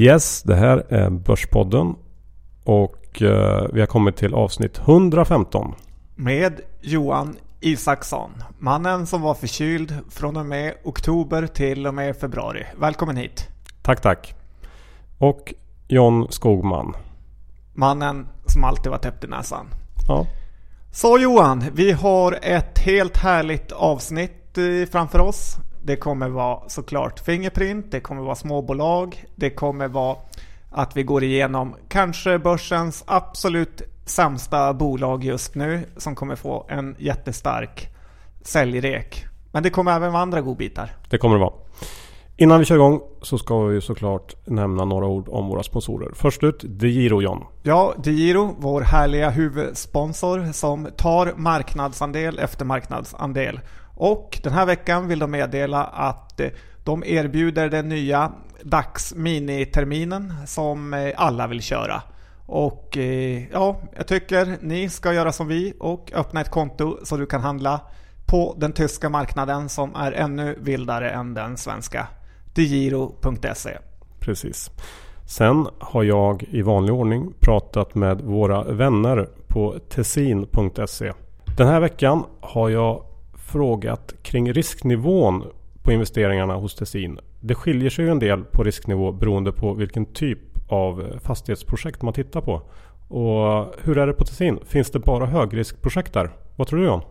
Yes, det här är Börspodden och eh, vi har kommit till avsnitt 115. Med Johan Isaksson. Mannen som var förkyld från och med oktober till och med februari. Välkommen hit. Tack, tack. Och John Skogman. Mannen som alltid var täppt i näsan. Ja. Så Johan, vi har ett helt härligt avsnitt eh, framför oss. Det kommer vara såklart Fingerprint, det kommer vara småbolag, det kommer vara att vi går igenom kanske börsens absolut sämsta bolag just nu som kommer få en jättestark säljrek. Men det kommer även vara andra godbitar. Det kommer det vara. Innan vi kör igång så ska vi såklart nämna några ord om våra sponsorer. Först ut DeGiro John. Ja, DeGiro, vår härliga huvudsponsor som tar marknadsandel efter marknadsandel. Och den här veckan vill de meddela att eh, de erbjuder den nya DAX miniterminen som eh, alla vill köra. Och eh, ja, jag tycker ni ska göra som vi och öppna ett konto så du kan handla på den tyska marknaden som är ännu vildare än den svenska. Digiro.se Precis. Sen har jag i vanlig ordning pratat med våra vänner på tessin.se. Den här veckan har jag frågat kring risknivån på investeringarna hos Tessin. Det skiljer sig ju en del på risknivå beroende på vilken typ av fastighetsprojekt man tittar på. Och hur är det på Tessin? Finns det bara högriskprojekt där? Vad tror du John?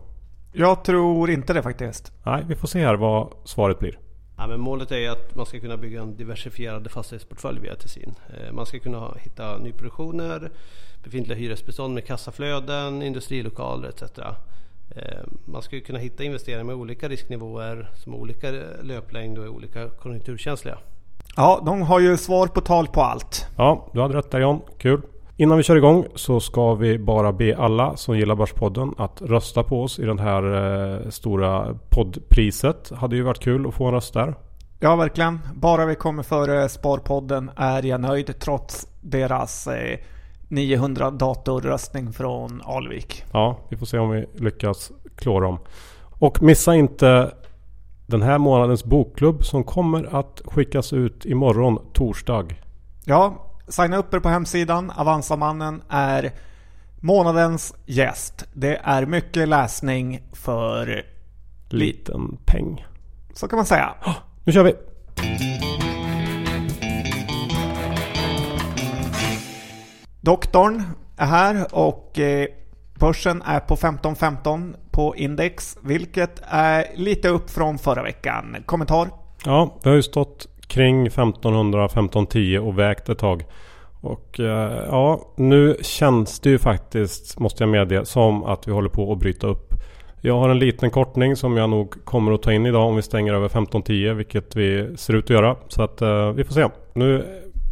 Jag tror inte det faktiskt. Nej, vi får se här vad svaret blir. Ja, men målet är att man ska kunna bygga en diversifierad fastighetsportfölj via Tessin. Eh, man ska kunna hitta nyproduktioner, befintliga hyresbestånd med kassaflöden, industrilokaler etc. Eh, man ska kunna hitta investeringar med olika risknivåer som olika löplängd och är olika konjunkturkänsliga. Ja, de har ju svar på tal på allt. Ja, du hade rätt där John. Kul. Innan vi kör igång så ska vi bara be alla som gillar Börspodden att rösta på oss i det här eh, stora poddpriset. Hade ju varit kul att få en röst där. Ja, verkligen. Bara vi kommer före Sparpodden är jag nöjd trots deras eh, 900 datorröstning från Alvik. Ja, vi får se om vi lyckas klå dem. Och missa inte den här månadens bokklubb som kommer att skickas ut imorgon torsdag. Ja, signa upp er på hemsidan. Avanzamannen är månadens gäst. Det är mycket läsning för Liten peng. så kan man säga. Nu kör vi! Doktorn är här och eh, börsen är på 15.15 på index, vilket är lite upp från förra veckan. Kommentar? Ja, vi har ju stått kring 1500-1510 och vägt ett tag. Och eh, ja, nu känns det ju faktiskt, måste jag medge, som att vi håller på att bryta upp. Jag har en liten kortning som jag nog kommer att ta in idag om vi stänger över 1510, vilket vi ser ut att göra. Så att eh, vi får se. Nu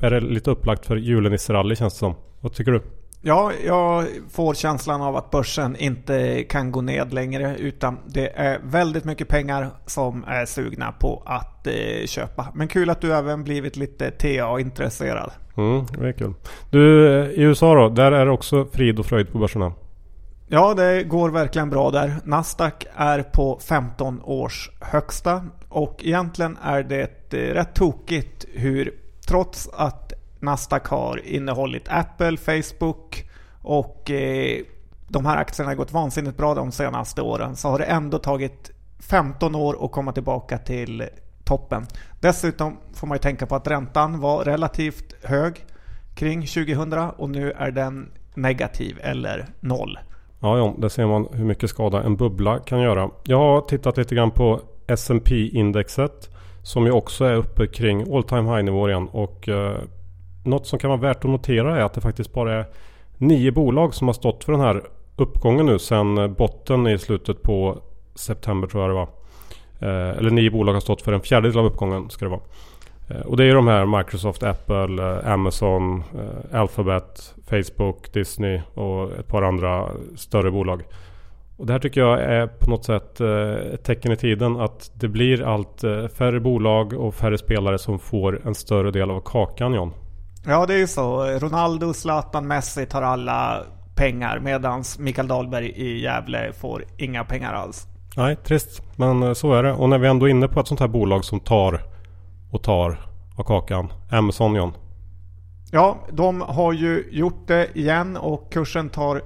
är det lite upplagt för julenisserally känns det som. Vad tycker du? Ja, jag får känslan av att börsen inte kan gå ned längre utan det är väldigt mycket pengar som är sugna på att eh, köpa. Men kul att du även blivit lite TA-intresserad. Mm, det är kul. Du, eh, i USA då? Där är det också frid och fröjd på börserna. Ja, det går verkligen bra där. Nasdaq är på 15 års högsta och egentligen är det eh, rätt tokigt hur trots att Nasdaq har innehållit Apple, Facebook och eh, de här aktierna har gått vansinnigt bra de senaste åren så har det ändå tagit 15 år att komma tillbaka till toppen. Dessutom får man ju tänka på att räntan var relativt hög kring 2000 och nu är den negativ eller noll. Ja, ja, där ser man hur mycket skada en bubbla kan göra. Jag har tittat lite grann på S&P indexet som ju också är uppe kring all time high nivå igen. Och eh, något som kan vara värt att notera är att det faktiskt bara är nio bolag som har stått för den här uppgången nu sedan botten i slutet på september tror jag det var. Eh, eller nio bolag har stått för en fjärdedel av uppgången ska det vara. Eh, och det är de här Microsoft, Apple, eh, Amazon, eh, Alphabet, Facebook, Disney och ett par andra större bolag. Och det här tycker jag är på något sätt eh, ett tecken i tiden att det blir allt eh, färre bolag och färre spelare som får en större del av kakan John. Ja, det är ju så. Ronaldo, Zlatan, Messi tar alla pengar medan Mikael Dahlberg i Gävle får inga pengar alls. Nej, trist. Men eh, så är det. Och när vi ändå är inne på ett sånt här bolag som tar och tar av kakan. Amazon John. Ja, de har ju gjort det igen och kursen tar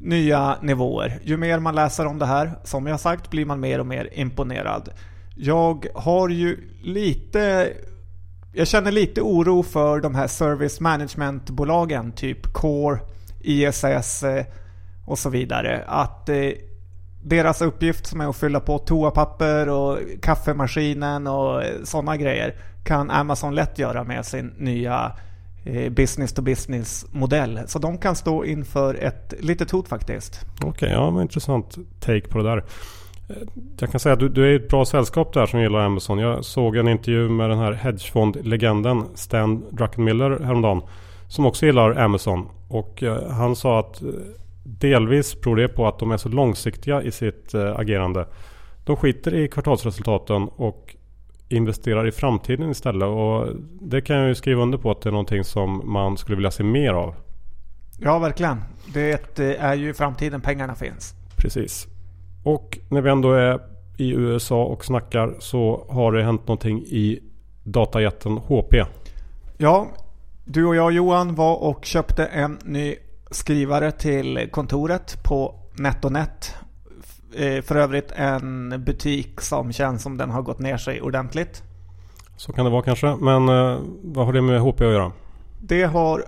nya nivåer. Ju mer man läser om det här, som jag sagt, blir man mer och mer imponerad. Jag har ju lite jag känner lite oro för de här service management-bolagen, typ Core, ISS eh, och så vidare. Att eh, deras uppgift som är att fylla på toapapper och kaffemaskinen och eh, sådana grejer kan Amazon lätt göra med sin nya business to business modell. Så de kan stå inför ett litet hot faktiskt. Okej, okay, ja men intressant take på det där. Jag kan säga att du, du är ett bra sällskap där som gillar Amazon. Jag såg en intervju med den här hedgefondlegenden Stan Druckenmiller häromdagen. Som också gillar Amazon. Och eh, han sa att eh, delvis beror det på att de är så långsiktiga i sitt eh, agerande. De skiter i kvartalsresultaten och investerar i framtiden istället. Och det kan jag ju skriva under på att det är någonting som man skulle vilja se mer av. Ja, verkligen. Det är ju i framtiden pengarna finns. Precis. Och när vi ändå är i USA och snackar så har det hänt någonting i datajätten HP. Ja, du och jag Johan var och köpte en ny skrivare till kontoret på NetOnNet. Eh, för övrigt en butik som känns som den har gått ner sig ordentligt. Så kan det vara kanske. Men eh, vad har det med HP att göra? Det har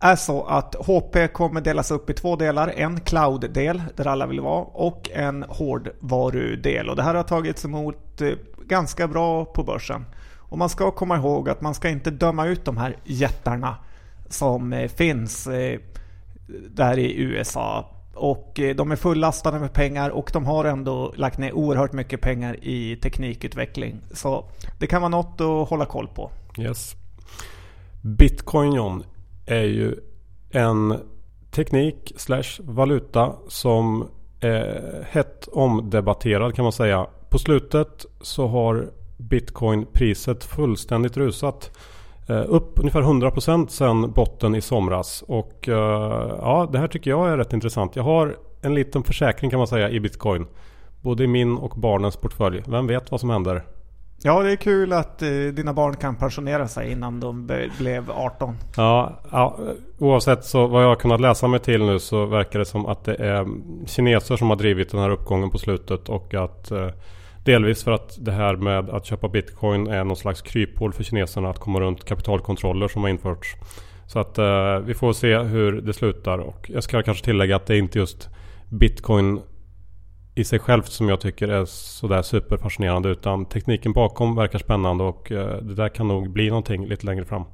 är så att HP kommer delas upp i två delar. En cloud-del där alla vill vara och en hårdvarudel. Och det här har tagits emot eh, ganska bra på börsen. Och man ska komma ihåg att man ska inte döma ut de här jättarna som eh, finns eh, där i USA. Och de är fullastade med pengar och de har ändå lagt ner oerhört mycket pengar i teknikutveckling. Så det kan vara något att hålla koll på. Yes. Bitcoin John är ju en teknik slash valuta som är hett omdebatterad kan man säga. På slutet så har Bitcoin-priset fullständigt rusat. Eh, upp ungefär 100% sedan botten i somras. Och eh, ja, det här tycker jag är rätt intressant. Jag har en liten försäkring kan man säga i Bitcoin. Både i min och barnens portfölj. Vem vet vad som händer? Ja, det är kul att eh, dina barn kan pensionera sig innan de blev 18. Ja, ja, oavsett så vad jag har kunnat läsa mig till nu så verkar det som att det är kineser som har drivit den här uppgången på slutet och att eh, delvis för att det här med att köpa bitcoin är någon slags kryphål för kineserna att komma runt kapitalkontroller som har införts. Så att eh, vi får se hur det slutar och jag ska kanske tillägga att det är inte just bitcoin i sig självt som jag tycker är sådär superfascinerande. Utan tekniken bakom verkar spännande och eh, det där kan nog bli någonting lite längre fram.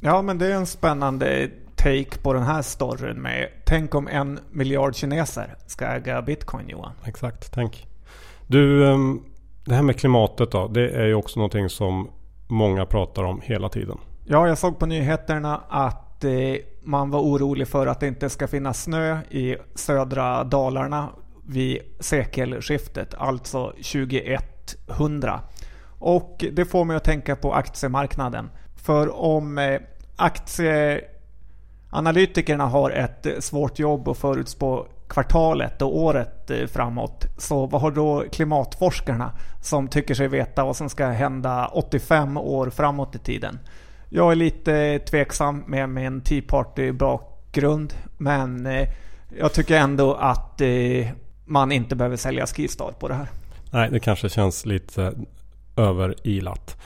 Ja men det är en spännande take på den här storyn med Tänk om en miljard kineser ska äga bitcoin Johan. Exakt, tänk. Du, ehm, det här med klimatet då. Det är ju också någonting som många pratar om hela tiden. Ja, jag såg på nyheterna att eh, man var orolig för att det inte ska finnas snö i södra Dalarna vid sekelskiftet, alltså 2100. Och det får mig att tänka på aktiemarknaden. För om eh, aktieanalytikerna har ett eh, svårt jobb att förutspå kvartalet och året eh, framåt. Så vad har då klimatforskarna som tycker sig veta vad som ska hända 85 år framåt i tiden? Jag är lite tveksam med min Tea Party bakgrund men jag tycker ändå att man inte behöver sälja Skistar på det här. Nej, det kanske känns lite överilat.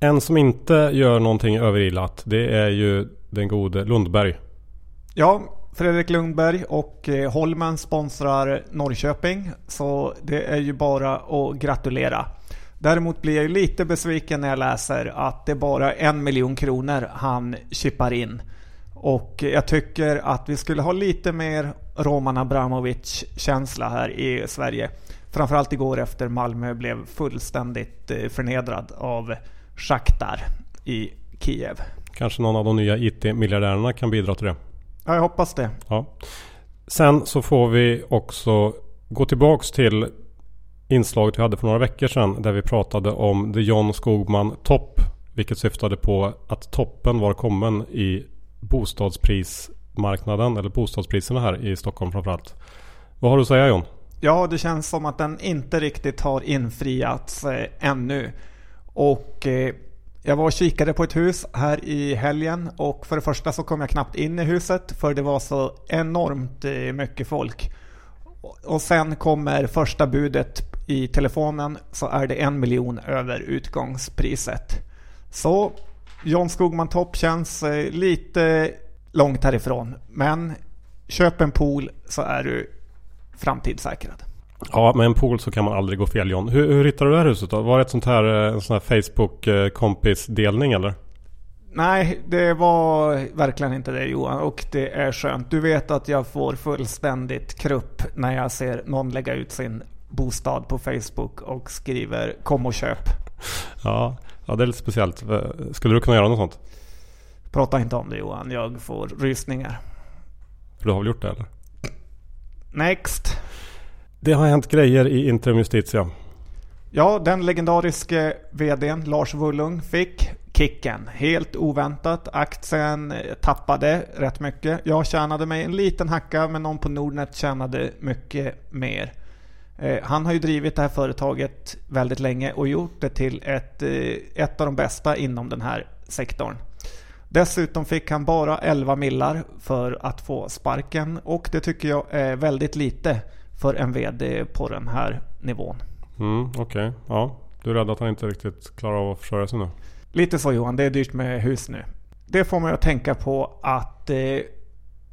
En som inte gör någonting överilat det är ju den gode Lundberg. Ja, Fredrik Lundberg och eh, Holmen sponsrar Norrköping. Så det är ju bara att gratulera. Däremot blir jag lite besviken när jag läser att det är bara en miljon kronor han chippar in. Och jag tycker att vi skulle ha lite mer Roman Abramovic-känsla här i Sverige. Framförallt igår efter Malmö blev fullständigt eh, förnedrad av Shakhtar i Kiev. Kanske någon av de nya IT-miljardärerna kan bidra till det. Ja, jag hoppas det. Ja. Sen så får vi också gå tillbaks till inslaget vi hade för några veckor sedan där vi pratade om The John Skogman Topp. Vilket syftade på att toppen var kommen i marknaden eller bostadspriserna här i Stockholm framförallt. Vad har du att säga John? Ja, det känns som att den inte riktigt har infriats eh, ännu. Och eh, Jag var och kikade på ett hus här i helgen och för det första så kom jag knappt in i huset för det var så enormt eh, mycket folk. Och sen kommer första budet i telefonen så är det en miljon över utgångspriset. Så John Skogman Topp känns eh, lite långt härifrån. Men köp en pool så är du framtidssäkrad. Ja, med en pool så kan man aldrig gå fel John. Hur, hur hittade du det här huset då? Var det ett sånt här, eh, en sån här Facebook-kompisdelning eller? Nej, det var verkligen inte det Johan och det är skönt. Du vet att jag får fullständigt krupp när jag ser någon lägga ut sin bostad på Facebook och skriver kom och köp. Ja, ja det är lite speciellt. Skulle du kunna göra något sånt? Prata inte om det Johan, jag får rysningar. För du har väl gjort det eller? Next. Det har hänt grejer i Interim Justitia. Ja, den legendariske VDn Lars Wollung fick kicken. Helt oväntat. Aktien tappade rätt mycket. Jag tjänade mig en liten hacka men någon på Nordnet tjänade mycket mer. Eh, han har ju drivit det här företaget väldigt länge och gjort det till ett, eh, ett av de bästa inom den här sektorn. Dessutom fick han bara 11 millar för att få sparken och det tycker jag är väldigt lite för en VD på den här nivån. Mm, Okej, okay. ja. Du är rädd att han inte riktigt klarar av att försörja sig nu? Lite så Johan, det är dyrt med hus nu. Det får mig att tänka på att eh,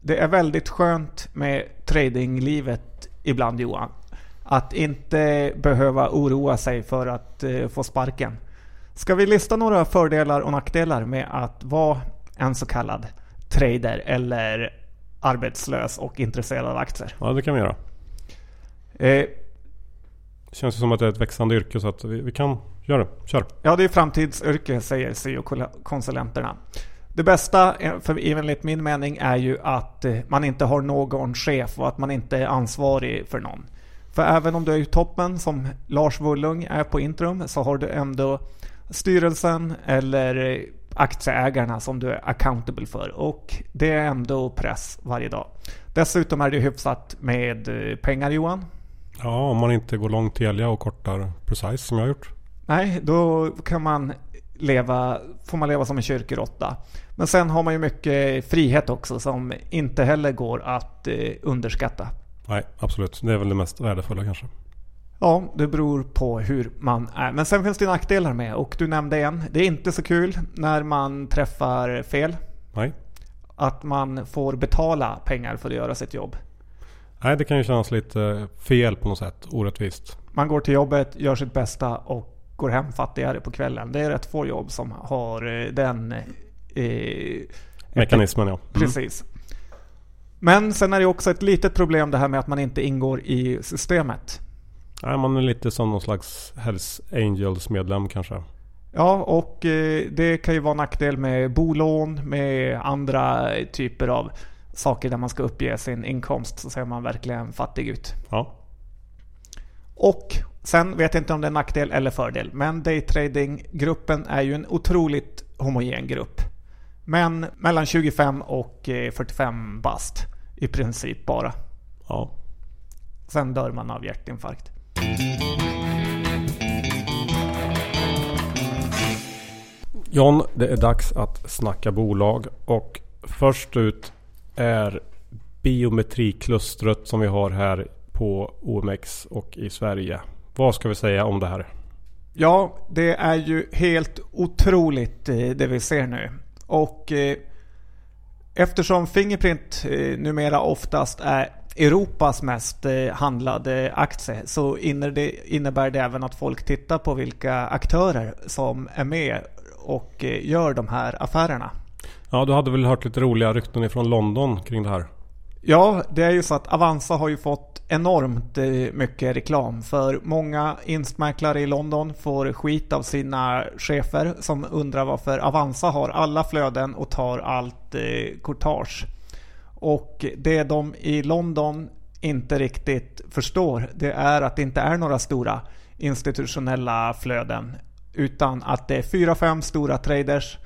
det är väldigt skönt med tradinglivet ibland Johan. Att inte behöva oroa sig för att eh, få sparken. Ska vi lista några fördelar och nackdelar med att vara en så kallad trader eller arbetslös och intresserad av aktier? Ja, det kan vi göra. Eh, det känns som att det är ett växande yrke så att vi, vi kan göra det. Kör! Ja, det är framtidsyrke säger CEO-konsulenterna. Det bästa, eh, för enligt min mening, är ju att eh, man inte har någon chef och att man inte är ansvarig för någon. För även om du är i toppen som Lars Wollung är på Intrum så har du ändå styrelsen eller aktieägarna som du är accountable för och det är ändå press varje dag. Dessutom är det hyfsat med eh, pengar Johan. Ja, om man inte går långt Telia och kortar Precise som jag har gjort. Nej, då kan man leva, får man leva som en kyrkoråtta. Men sen har man ju mycket frihet också som inte heller går att eh, underskatta. Nej, absolut. Det är väl det mest värdefulla kanske. Ja, det beror på hur man är. Men sen finns det nackdelar med och du nämnde en. Det är inte så kul när man träffar fel. Nej. Att man får betala pengar för att göra sitt jobb. Nej, det kan ju kännas lite fel på något sätt. Orättvist. Man går till jobbet, gör sitt bästa och går hem fattigare på kvällen. Det är rätt få jobb som har eh, den... Eh, Mekanismen ja. Mm. Precis. Men sen är det också ett litet problem det här med att man inte ingår i systemet. Nej, man är lite som någon slags Hells Angels medlem kanske. Ja, och eh, det kan ju vara nackdel med bolån, med andra typer av saker där man ska uppge sin inkomst så ser man verkligen fattig ut. Ja. Och sen vet jag inte om det är nackdel eller fördel, men daytrading-gruppen är ju en otroligt homogen grupp. Men mellan 25 och 45 eh, bast i princip bara. Ja. Sen dör man av hjärtinfarkt. John, det är dags att snacka bolag och först ut är biometriklustret som vi har här på OMX och i Sverige. Vad ska vi säga om det här? Ja, det är ju helt otroligt eh, det vi ser nu. Och eh, eftersom Fingerprint eh, numera oftast är Europas mest handlade aktie så innebär det även att folk tittar på vilka aktörer som är med och gör de här affärerna. Ja, du hade väl hört lite roliga rykten ifrån London kring det här? Ja, det är ju så att Avanza har ju fått enormt eh, mycket reklam. För många instmäklare i London får skit av sina chefer som undrar varför Avanza har alla flöden och tar allt eh, courtage. Och det de i London inte riktigt förstår det är att det inte är några stora institutionella flöden. Utan att det är fyra, fem stora traders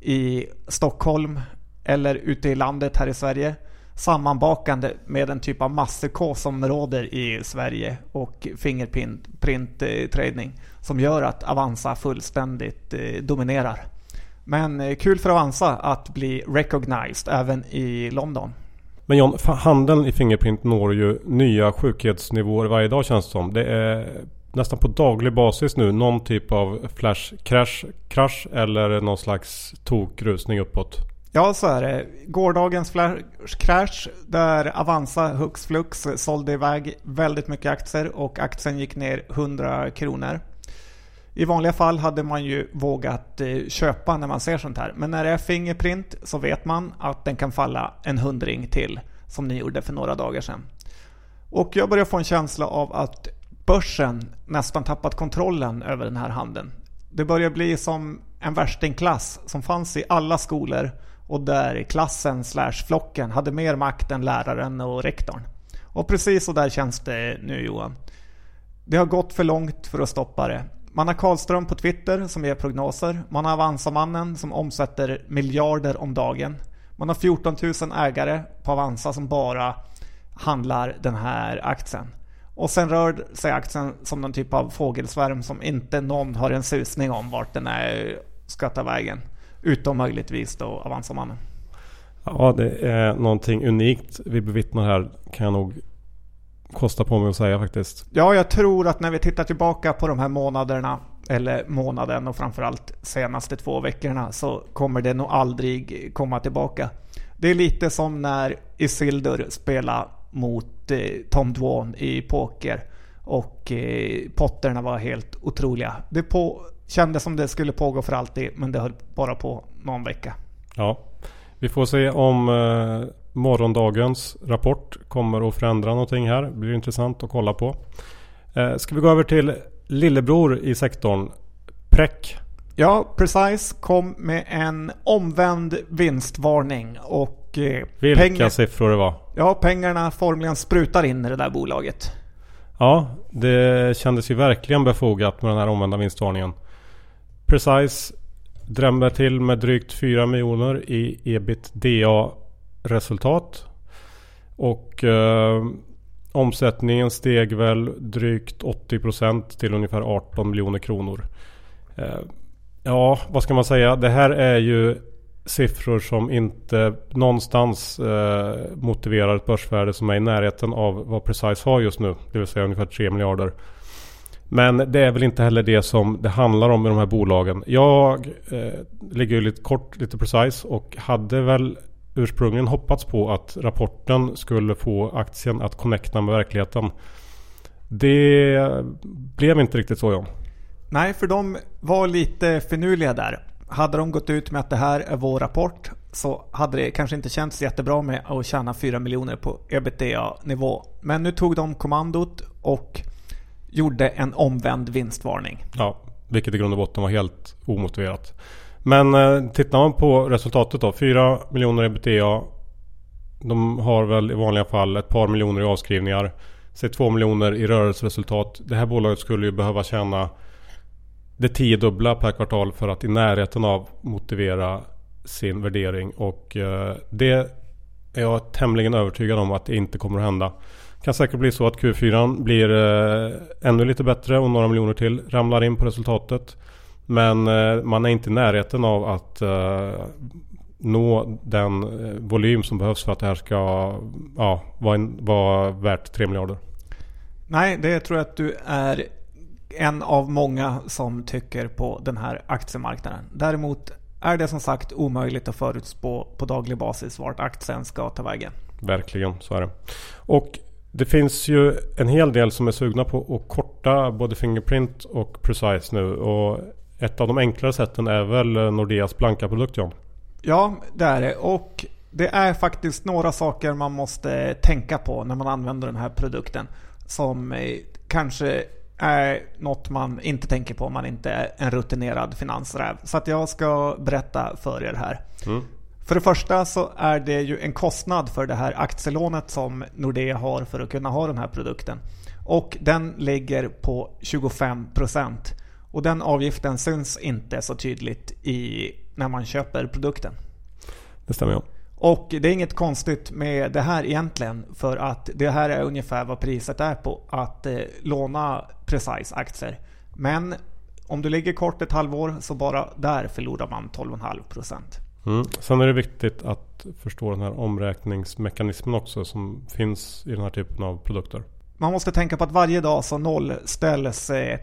i Stockholm eller ute i landet här i Sverige sammanbakande med den typ av masspsykos som råder i Sverige och Fingerprint-trading eh, som gör att Avanza fullständigt eh, dominerar. Men eh, kul för Avanza att bli recognized även i London. Men John, handeln i Fingerprint når ju nya sjukhetsnivåer varje dag känns det som. Det är nästan på daglig basis nu någon typ av flash crash, crash eller någon slags tokrusning uppåt. Ja, så är det. Gårdagens flash crash där Avanza hux flux sålde iväg väldigt mycket aktier och aktien gick ner 100 kronor. I vanliga fall hade man ju vågat eh, köpa när man ser sånt här. Men när det är Fingerprint så vet man att den kan falla en hundring till. Som ni gjorde för några dagar sedan. Och jag börjar få en känsla av att börsen nästan tappat kontrollen över den här handeln. Det börjar bli som en värstingklass som fanns i alla skolor och där klassen slash flocken hade mer makt än läraren och rektorn. Och precis så där känns det nu Johan. Det har gått för långt för att stoppa det. Man har Karlström på Twitter som ger prognoser. Man har Avanza-mannen som omsätter miljarder om dagen. Man har 14 000 ägare på Avanza som bara handlar den här aktien. Och sen rör sig aktien som någon typ av fågelsvärm som inte någon har en susning om vart den är ska ta vägen. Utom möjligtvis då Avanza-mannen. Ja, det är någonting unikt vi bevittnar här kan jag nog kosta på mig att säga faktiskt. Ja, jag tror att när vi tittar tillbaka på de här månaderna, eller månaden och framförallt senaste två veckorna, så kommer det nog aldrig komma tillbaka. Det är lite som när Isildur spelade mot eh, Tom Dwan i poker och eh, potterna var helt otroliga. Det på, kändes som det skulle pågå för alltid, men det höll bara på någon vecka. Ja, vi får se om eh, morgondagens rapport kommer att förändra någonting här. Det blir intressant att kolla på. Eh, ska vi gå över till lillebror i sektorn. Prec. Ja, Precise kom med en omvänd vinstvarning och... Eh, Vilka pengar, siffror det var. Ja, pengarna formligen sprutar in i det där bolaget. Ja, det kändes ju verkligen befogat med den här omvända vinstvarningen. Precise drämde till med drygt 4 miljoner i ebitda resultat. Och eh, omsättningen steg väl drygt 80% till ungefär 18 miljoner kronor. Eh, ja, vad ska man säga? Det här är ju siffror som inte någonstans eh, motiverar ett börsvärde som är i närheten av vad Precise har just nu. Det vill säga ungefär 3 miljarder. Men det är väl inte heller det som det handlar om i de här bolagen. Jag eh, ligger ju lite kort, lite Precise och hade väl ursprungligen hoppats på att rapporten skulle få aktien att connecta med verkligheten. Det blev inte riktigt så John. Nej, för de var lite finurliga där. Hade de gått ut med att det här är vår rapport så hade det kanske inte känts jättebra med att tjäna 4 miljoner på ebitda-nivå. Men nu tog de kommandot och gjorde en omvänd vinstvarning. Ja, vilket i grund och botten var helt omotiverat. Men eh, tittar man på resultatet då. 4 miljoner ebitda. De har väl i vanliga fall ett par miljoner i avskrivningar. Säg 2 miljoner i rörelseresultat. Det här bolaget skulle ju behöva tjäna det tiodubbla per kvartal för att i närheten av motivera sin värdering. Och eh, det är jag tämligen övertygad om att det inte kommer att hända. Det kan säkert bli så att Q4 blir eh, ännu lite bättre och några miljoner till ramlar in på resultatet. Men eh, man är inte i närheten av att uh, nå den uh, volym som behövs för att det här ska ja, vara, vara värt 3 miljarder. Nej, det tror jag att du är en av många som tycker på den här aktiemarknaden. Däremot är det som sagt omöjligt att förutspå på daglig basis vart aktien ska ta vägen. Verkligen, så är det. Och det finns ju en hel del som är sugna på att korta både Fingerprint och Precise nu. Och ett av de enklare sätten är väl Nordeas blanka produkt John? Ja, det är det. Och det är faktiskt några saker man måste tänka på när man använder den här produkten. Som kanske är något man inte tänker på om man inte är en rutinerad finansräv. Så att jag ska berätta för er här. Mm. För det första så är det ju en kostnad för det här aktielånet som Nordea har för att kunna ha den här produkten. Och den ligger på 25 procent. Och den avgiften syns inte så tydligt i, när man köper produkten. Det stämmer ja. Och det är inget konstigt med det här egentligen för att det här är ungefär vad priset är på att eh, låna Precise-aktier. Men om du ligger kort ett halvår så bara där förlorar man 12,5%. Mm. Sen är det viktigt att förstå den här omräkningsmekanismen också som finns i den här typen av produkter. Man måste tänka på att varje dag så nollställs eh,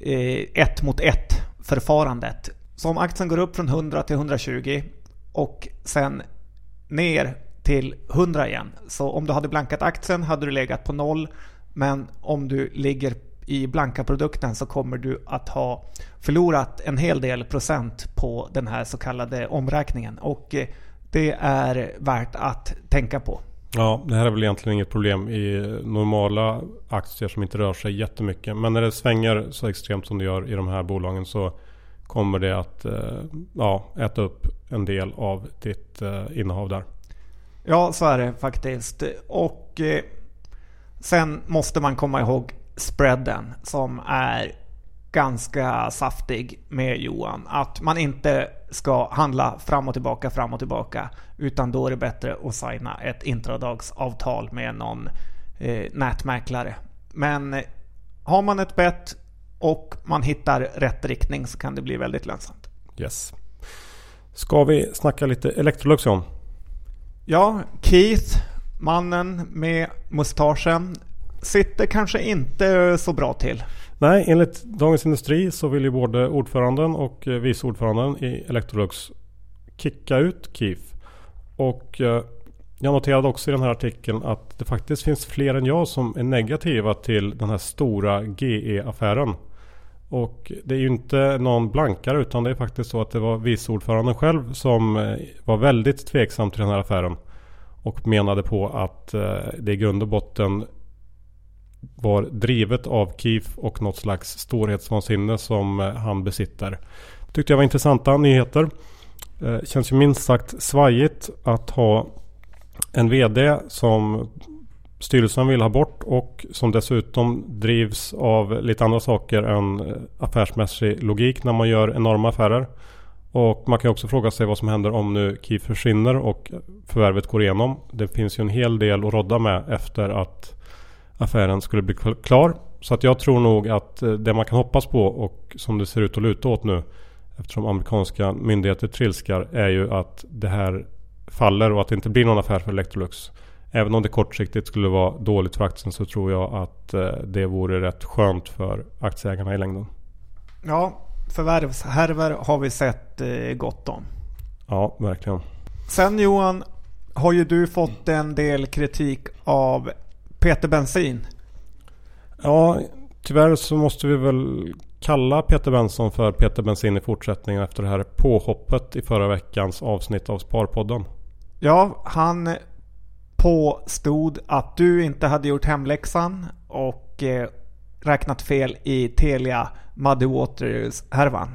Eh, ett mot ett förfarandet. Så om aktien går upp från 100 till 120 och sen ner till 100 igen. Så om du hade blankat aktien hade du legat på noll. Men om du ligger i blanka produkten så kommer du att ha förlorat en hel del procent på den här så kallade omräkningen. Och eh, det är värt att tänka på. Ja, det här är väl egentligen inget problem i normala aktier som inte rör sig jättemycket. Men när det svänger så extremt som det gör i de här bolagen så kommer det att eh, ja, äta upp en del av ditt eh, innehav där. Ja, så är det faktiskt. Och eh, sen måste man komma ihåg spreaden som är ganska saftig med Johan. Att man inte ska handla fram och tillbaka, fram och tillbaka. Utan då är det bättre att signa ett intradagsavtal med någon eh, nätmäklare. Men eh, har man ett bett och man hittar rätt riktning så kan det bli väldigt lönsamt. Yes. Ska vi snacka lite Electrolux John? Ja, Keith, mannen med mustaschen, sitter kanske inte så bra till. Nej, enligt Dagens Industri så vill ju både ordföranden och eh, vice ordföranden i Electrolux kicka ut KIF. Och eh, jag noterade också i den här artikeln att det faktiskt finns fler än jag som är negativa till den här stora GE-affären. Och det är ju inte någon blankare utan det är faktiskt så att det var vice ordföranden själv som eh, var väldigt tveksam till den här affären. Och menade på att det i grund och botten var drivet av Keith och något slags storhetsvansinne som eh, han besitter. Tyckte jag var intressanta nyheter. Eh, känns ju minst sagt svajigt att ha en VD som styrelsen vill ha bort och som dessutom drivs av lite andra saker än eh, affärsmässig logik när man gör enorma affärer. Och man kan också fråga sig vad som händer om nu KIF försvinner och förvärvet går igenom. Det finns ju en hel del att rodda med efter att affären skulle bli klar. Så att jag tror nog att eh, det man kan hoppas på och som det ser ut att luta åt nu eftersom amerikanska myndigheter trilskar är ju att det här faller och att det inte blir någon affär för Electrolux. Även om det kortsiktigt skulle vara dåligt för aktien så tror jag att eh, det vore rätt skönt för aktieägarna i längden. Ja, förvärvshärvor har vi sett eh, gott om. Ja, verkligen. Sen Johan, har ju du fått en del kritik av Peter Bensin. Ja, tyvärr så måste vi väl kalla Peter Benson för Peter Bensin i fortsättningen efter det här påhoppet i förra veckans avsnitt av Sparpodden. Ja, han påstod att du inte hade gjort hemläxan och eh, räknat fel i Telia Muddy Waters-härvan.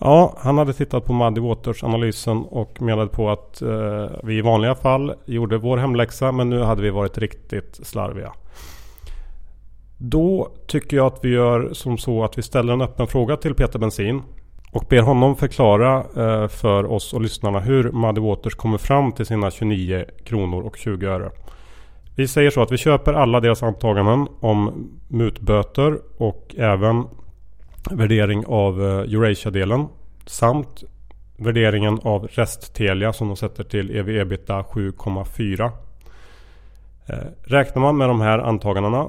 Ja, han hade tittat på Muddy Waters-analysen och menade på att eh, vi i vanliga fall gjorde vår hemläxa men nu hade vi varit riktigt slarviga. Då tycker jag att vi gör som så att vi ställer en öppen fråga till Peter Bensin och ber honom förklara eh, för oss och lyssnarna hur Muddy Waters kommer fram till sina 29 kronor och 20 öre. Vi säger så att vi köper alla deras antaganden om mutböter och även värdering av eh, Eurasia-delen samt värderingen av rest-Telia som de sätter till EV-ebita 7,4. Eh, räknar man med de här antagandena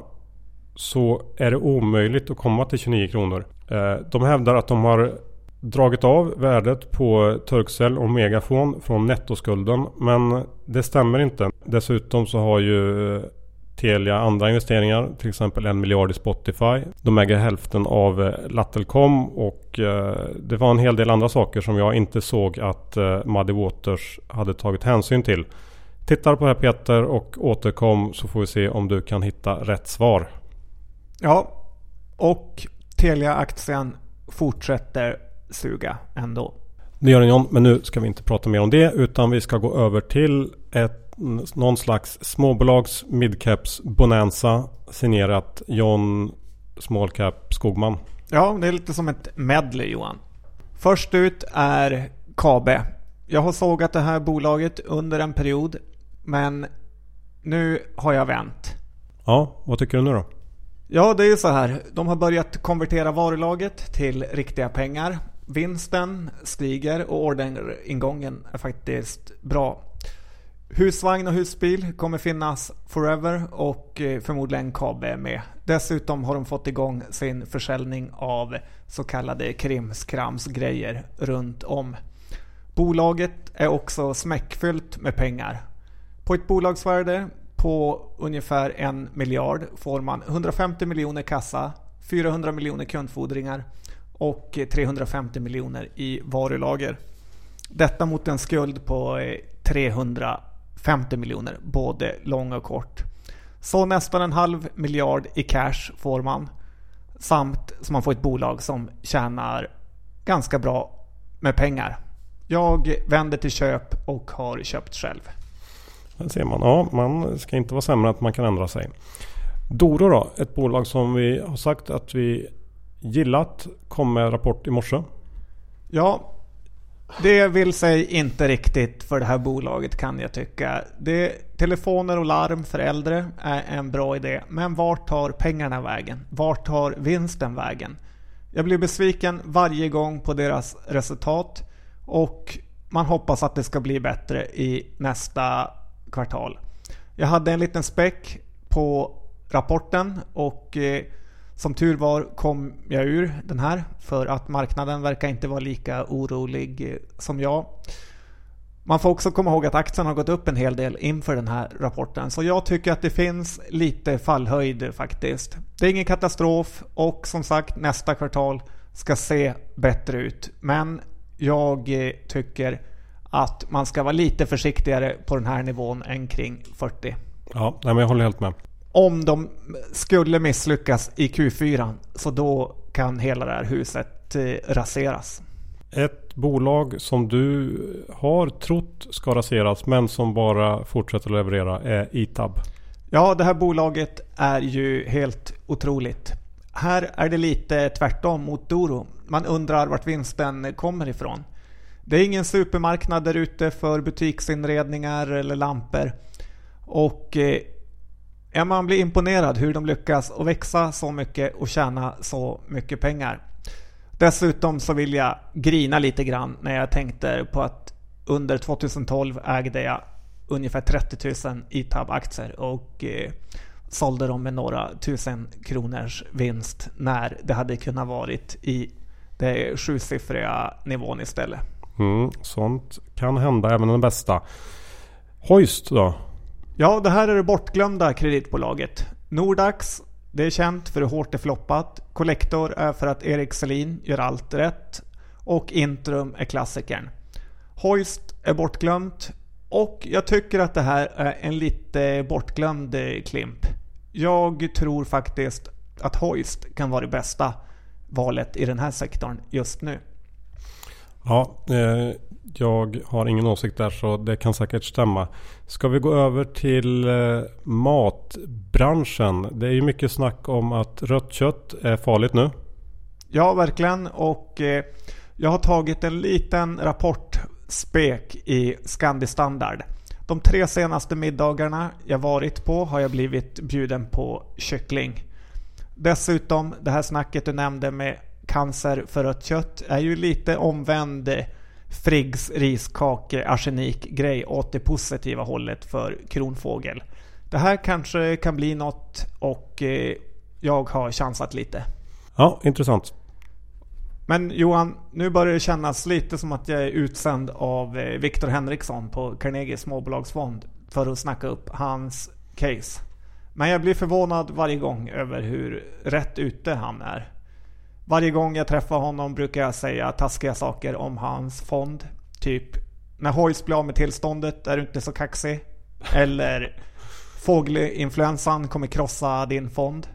så är det omöjligt att komma till 29 kronor. Eh, de hävdar att de har dragit av värdet på Turkcell och Megafon från nettoskulden. Men det stämmer inte. Dessutom så har ju Telia andra investeringar, till exempel en miljard i Spotify. De äger hälften av eh, Lattelcom och eh, det var en hel del andra saker som jag inte såg att eh, Muddy Waters hade tagit hänsyn till. Tittar på det här Peter och återkom så får vi se om du kan hitta rätt svar. Ja, och Telia-aktien fortsätter suga ändå. Det gör den John, men nu ska vi inte prata mer om det utan vi ska gå över till ett någon slags småbolags midcaps bonanza signerat John Smallcap Skogman. Ja, det är lite som ett medley Johan. Först ut är Kabe. Jag har sågat det här bolaget under en period. Men nu har jag vänt. Ja, vad tycker du nu då? Ja, det är ju så här. De har börjat konvertera varulaget till riktiga pengar. Vinsten stiger och orderingången är faktiskt bra. Husvagn och husbil kommer finnas forever och eh, förmodligen KAB med. Dessutom har de fått igång sin försäljning av så kallade krimskramsgrejer runt om. Bolaget är också smäckfyllt med pengar. På ett bolagsvärde på ungefär en miljard får man 150 miljoner kassa, 400 miljoner kundfordringar och 350 miljoner i varulager. Detta mot en skuld på eh, 300 50 miljoner, både lång och kort. Så nästan en halv miljard i cash får man. Samt som man får ett bolag som tjänar ganska bra med pengar. Jag vänder till köp och har köpt själv. Där ser man. Ja, man ska inte vara sämre att man kan ändra sig. Doro då, ett bolag som vi har sagt att vi gillat kom med rapport i morse. Ja, det vill sig inte riktigt för det här bolaget kan jag tycka. Det, telefoner och larm för äldre är en bra idé. Men vart tar pengarna vägen? Vart tar vinsten vägen? Jag blir besviken varje gång på deras resultat. Och man hoppas att det ska bli bättre i nästa kvartal. Jag hade en liten späck på rapporten och eh, som tur var kom jag ur den här för att marknaden verkar inte vara lika orolig eh, som jag. Man får också komma ihåg att aktien har gått upp en hel del inför den här rapporten. Så jag tycker att det finns lite fallhöjd faktiskt. Det är ingen katastrof och som sagt nästa kvartal ska se bättre ut. Men jag eh, tycker att man ska vara lite försiktigare på den här nivån än kring 40. Ja, men jag håller helt med. Om de skulle misslyckas i Q4 så då kan hela det här huset eh, raseras. Ett bolag som du har trott ska raseras men som bara fortsätter leverera är Itab. Ja, det här bolaget är ju helt otroligt. Här är det lite tvärtom mot Doro. Man undrar vart vinsten kommer ifrån. Det är ingen supermarknad där ute för butiksinredningar eller lampor. Och man blir imponerad hur de lyckas och växa så mycket och tjäna så mycket pengar. Dessutom så vill jag grina lite grann när jag tänkte på att under 2012 ägde jag ungefär 30 000 ITAB-aktier och eh, sålde dem med några tusen kronors vinst när det hade kunnat varit i den sjusiffriga nivån istället. Mm, sånt kan hända även den bästa. Hoist då? Ja, det här är det bortglömda kreditbolaget. Nordax, det är känt för hur hårt det floppat. Collector är för att Erik Selin gör allt rätt. Och Intrum är klassikern. Hoist är bortglömt. Och jag tycker att det här är en lite bortglömd eh, klimp. Jag tror faktiskt att Hoist kan vara det bästa valet i den här sektorn just nu. Ja, eh, jag har ingen åsikt där så det kan säkert stämma. Ska vi gå över till eh, matbranschen? Det är ju mycket snack om att rött kött är farligt nu. Ja, verkligen. Och eh, jag har tagit en liten rapportspek i Scandi Standard. De tre senaste middagarna jag varit på har jag blivit bjuden på kyckling. Dessutom det här snacket du nämnde med cancer för rött kött är ju lite omvänd Friggs riskake arsenik grej åt det positiva hållet för kronfågel. Det här kanske kan bli något och eh, jag har chansat lite. Ja, intressant. Men Johan, nu börjar det kännas lite som att jag är utsänd av eh, Viktor Henriksson på Carnegie småbolagsfond för att snacka upp hans case. Men jag blir förvånad varje gång över hur rätt ute han är. Varje gång jag träffar honom brukar jag säga taskiga saker om hans fond. Typ, när Hoist blir av med tillståndet är du inte så kaxig. Eller, fågelinfluensan kommer krossa din fond.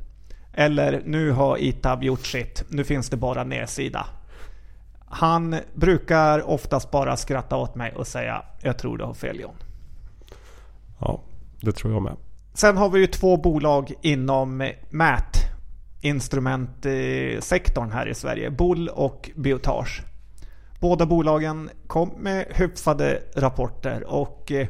Eller, nu har Itab gjort sitt. Nu finns det bara nedsida. Han brukar oftast bara skratta åt mig och säga Jag tror du har fel John. Ja, det tror jag med. Sen har vi ju två bolag inom MÄT instrumentsektorn här i Sverige. Bull och Biotage. Båda bolagen kom med hyfsade rapporter och eh,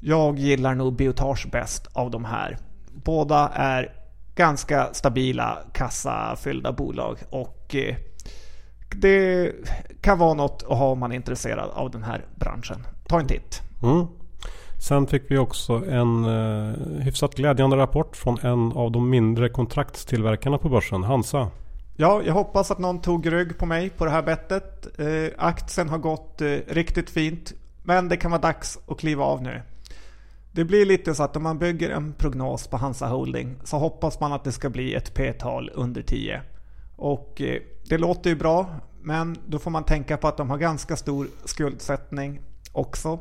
jag gillar nog Biotage bäst av de här. Båda är ganska stabila kassafyllda bolag och eh, det kan vara något att ha om man är intresserad av den här branschen. Ta en titt. Mm. Sen fick vi också en eh, hyfsat glädjande rapport från en av de mindre kontraktstillverkarna på börsen, Hansa. Ja, jag hoppas att någon tog rygg på mig på det här bettet. Eh, aktien har gått eh, riktigt fint, men det kan vara dags att kliva av nu. Det blir lite så att om man bygger en prognos på Hansa Holding så hoppas man att det ska bli ett P-tal under 10. Och eh, det låter ju bra, men då får man tänka på att de har ganska stor skuldsättning också.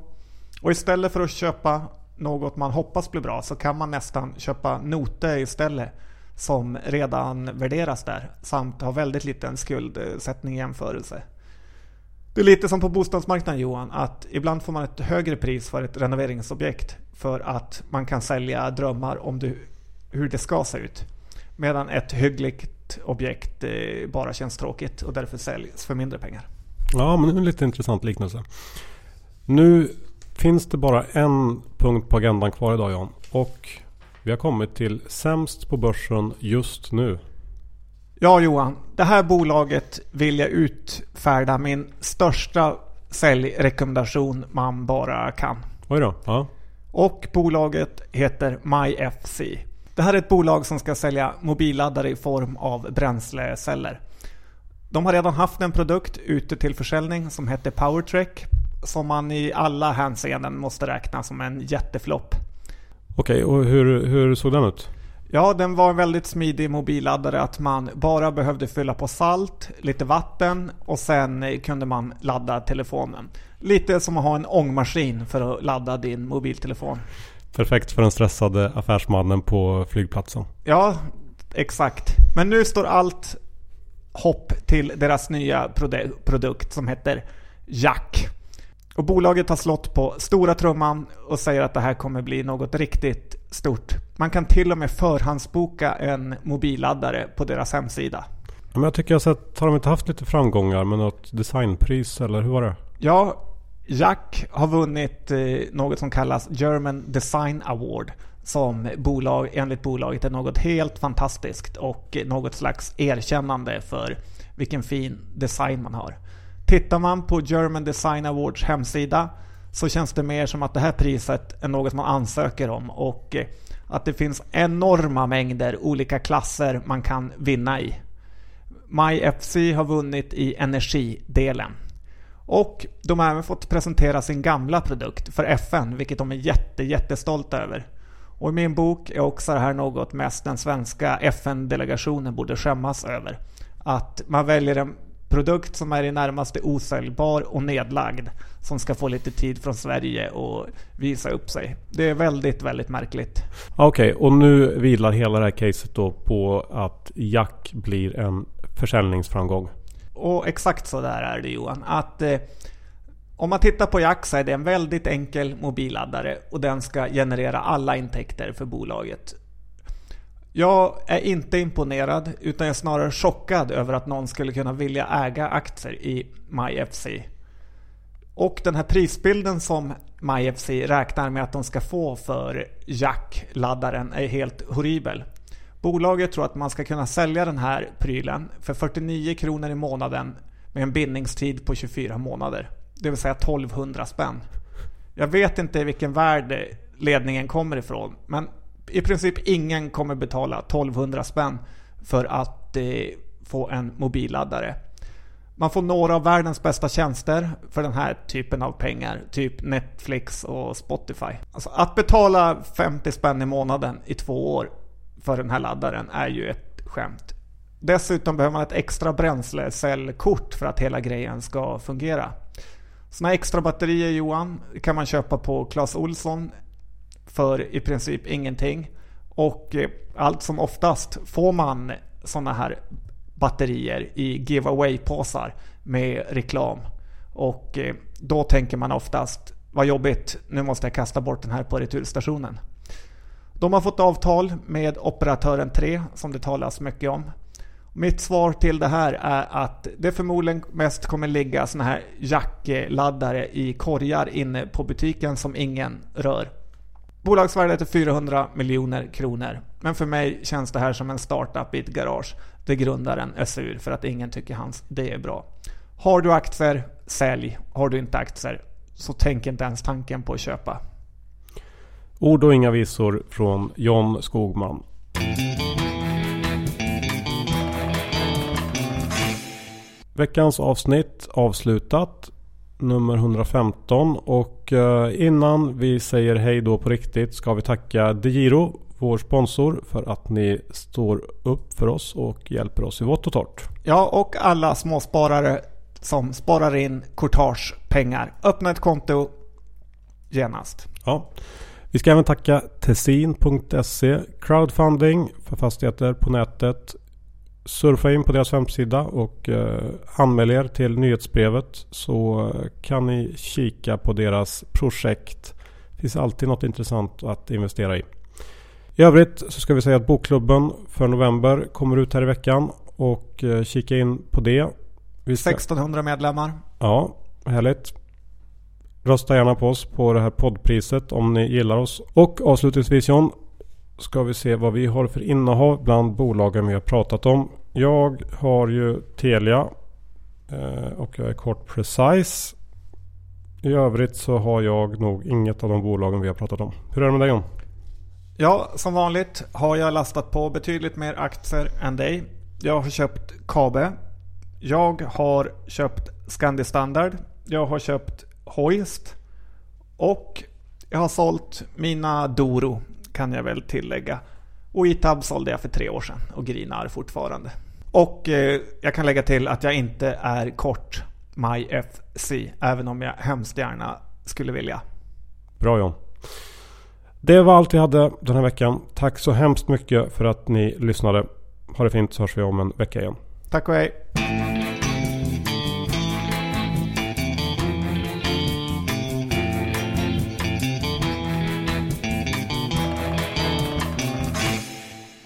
Och istället för att köpa något man hoppas blir bra så kan man nästan köpa noter istället som redan värderas där samt har väldigt liten skuldsättning i jämförelse. Det är lite som på bostadsmarknaden Johan, att ibland får man ett högre pris för ett renoveringsobjekt för att man kan sälja drömmar om du, hur det ska se ut. Medan ett hyggligt objekt eh, bara känns tråkigt och därför säljs för mindre pengar. Ja, men det är en lite intressant liknelse. Nu finns det bara en punkt på agendan kvar idag Jan. Och vi har kommit till sämst på börsen just nu. Ja Johan, det här bolaget vill jag utfärda min största säljrekommendation man bara kan. Oj då. Ja. Och bolaget heter MyFC. Det här är ett bolag som ska sälja mobilladdare i form av bränsleceller. De har redan haft en produkt ute till försäljning som heter PowerTrek som man i alla hänseenden måste räkna som en jätteflopp. Okej, och hur, hur såg den ut? Ja, den var en väldigt smidig mobilladdare att man bara behövde fylla på salt, lite vatten och sen kunde man ladda telefonen. Lite som att ha en ångmaskin för att ladda din mobiltelefon. Perfekt för den stressade affärsmannen på flygplatsen. Ja, exakt. Men nu står allt hopp till deras nya produkt som heter Jack. Och bolaget har slått på stora trumman och säger att det här kommer bli något riktigt stort. Man kan till och med förhandsboka en mobilladdare på deras hemsida. Men jag tycker jag sett, har de inte haft lite framgångar med något designpris eller hur var det? Ja, Jack har vunnit eh, något som kallas German Design Award. Som bolag, enligt bolaget är något helt fantastiskt och något slags erkännande för vilken fin design man har. Tittar man på German Design Awards hemsida så känns det mer som att det här priset är något man ansöker om och eh, att det finns enorma mängder olika klasser man kan vinna i. MyFC har vunnit i energidelen. Och de har även fått presentera sin gamla produkt för FN, vilket de är jätte, jättestolta över. Och i min bok är också det här något mest den svenska FN-delegationen borde skämmas över. Att man väljer en produkt som är i närmaste osäljbar och nedlagd som ska få lite tid från Sverige och visa upp sig. Det är väldigt, väldigt märkligt. Okej, okay, och nu vilar hela det här caset då på att Jack blir en försäljningsframgång. Och exakt så där är det Johan. Att eh, om man tittar på Jack så är det en väldigt enkel mobilladdare och den ska generera alla intäkter för bolaget. Jag är inte imponerad utan jag är snarare chockad över att någon skulle kunna vilja äga aktier i MyFC. Och den här prisbilden som MyFC räknar med att de ska få för Jack-laddaren är helt horribel. Bolaget tror att man ska kunna sälja den här prylen för 49 kronor i månaden med en bindningstid på 24 månader. Det vill säga 1200 spänn. Jag vet inte i vilken värld ledningen kommer ifrån men i princip ingen kommer betala 1200 spänn för att eh, få en mobilladdare. Man får några av världens bästa tjänster för den här typen av pengar. Typ Netflix och Spotify. Alltså att betala 50 spänn i månaden i två år för den här laddaren är ju ett skämt. Dessutom behöver man ett extra bränslecellkort för att hela grejen ska fungera. Såna extra batterier Johan kan man köpa på Clas Olsson för i princip ingenting. Och eh, allt som oftast får man sådana här batterier i giveaway-påsar med reklam. Och eh, då tänker man oftast, vad jobbigt, nu måste jag kasta bort den här på returstationen. De har fått avtal med operatören 3 som det talas mycket om. Mitt svar till det här är att det förmodligen mest kommer ligga såna här jackladdare i korgar inne på butiken som ingen rör. Bolagsvärdet är 400 miljoner kronor. Men för mig känns det här som en startup i ett garage där grundaren är sur för att ingen tycker hans det är bra. Har du aktier, sälj. Har du inte aktier, så tänk inte ens tanken på att köpa. Ord och inga visor från John Skogman. Veckans avsnitt avslutat. Nummer 115 och eh, innan vi säger hej då på riktigt ska vi tacka DeGiro, vår sponsor, för att ni står upp för oss och hjälper oss i vått och torrt. Ja, och alla småsparare som sparar in courtagepengar. Öppna ett konto genast. Ja. Vi ska även tacka Tessin.se Crowdfunding för fastigheter på nätet. Surfa in på deras hemsida och eh, anmäl er till nyhetsbrevet så kan ni kika på deras projekt. Det finns alltid något intressant att investera i. I övrigt så ska vi säga att bokklubben för november kommer ut här i veckan och eh, kika in på det. Vi ska... 1600 medlemmar. Ja, härligt. Rösta gärna på oss på det här poddpriset om ni gillar oss. Och avslutningsvis John, ska vi se vad vi har för innehav bland bolagen vi har pratat om. Jag har ju Telia eh, och jag är kort Precise. I övrigt så har jag nog inget av de bolagen vi har pratat om. Hur är det med dig John? Ja, som vanligt har jag lastat på betydligt mer aktier än dig. Jag har köpt Kabe. Jag har köpt Scandi Standard. Jag har köpt Hoist. Och jag har sålt mina Doro kan jag väl tillägga. Och Itab sålde jag för tre år sedan och grinar fortfarande. Och eh, jag kan lägga till att jag inte är kort MyFC, även om jag hemskt gärna skulle vilja. Bra John. Det var allt vi hade den här veckan. Tack så hemskt mycket för att ni lyssnade. Ha det fint så hörs vi om en vecka igen. Tack och hej.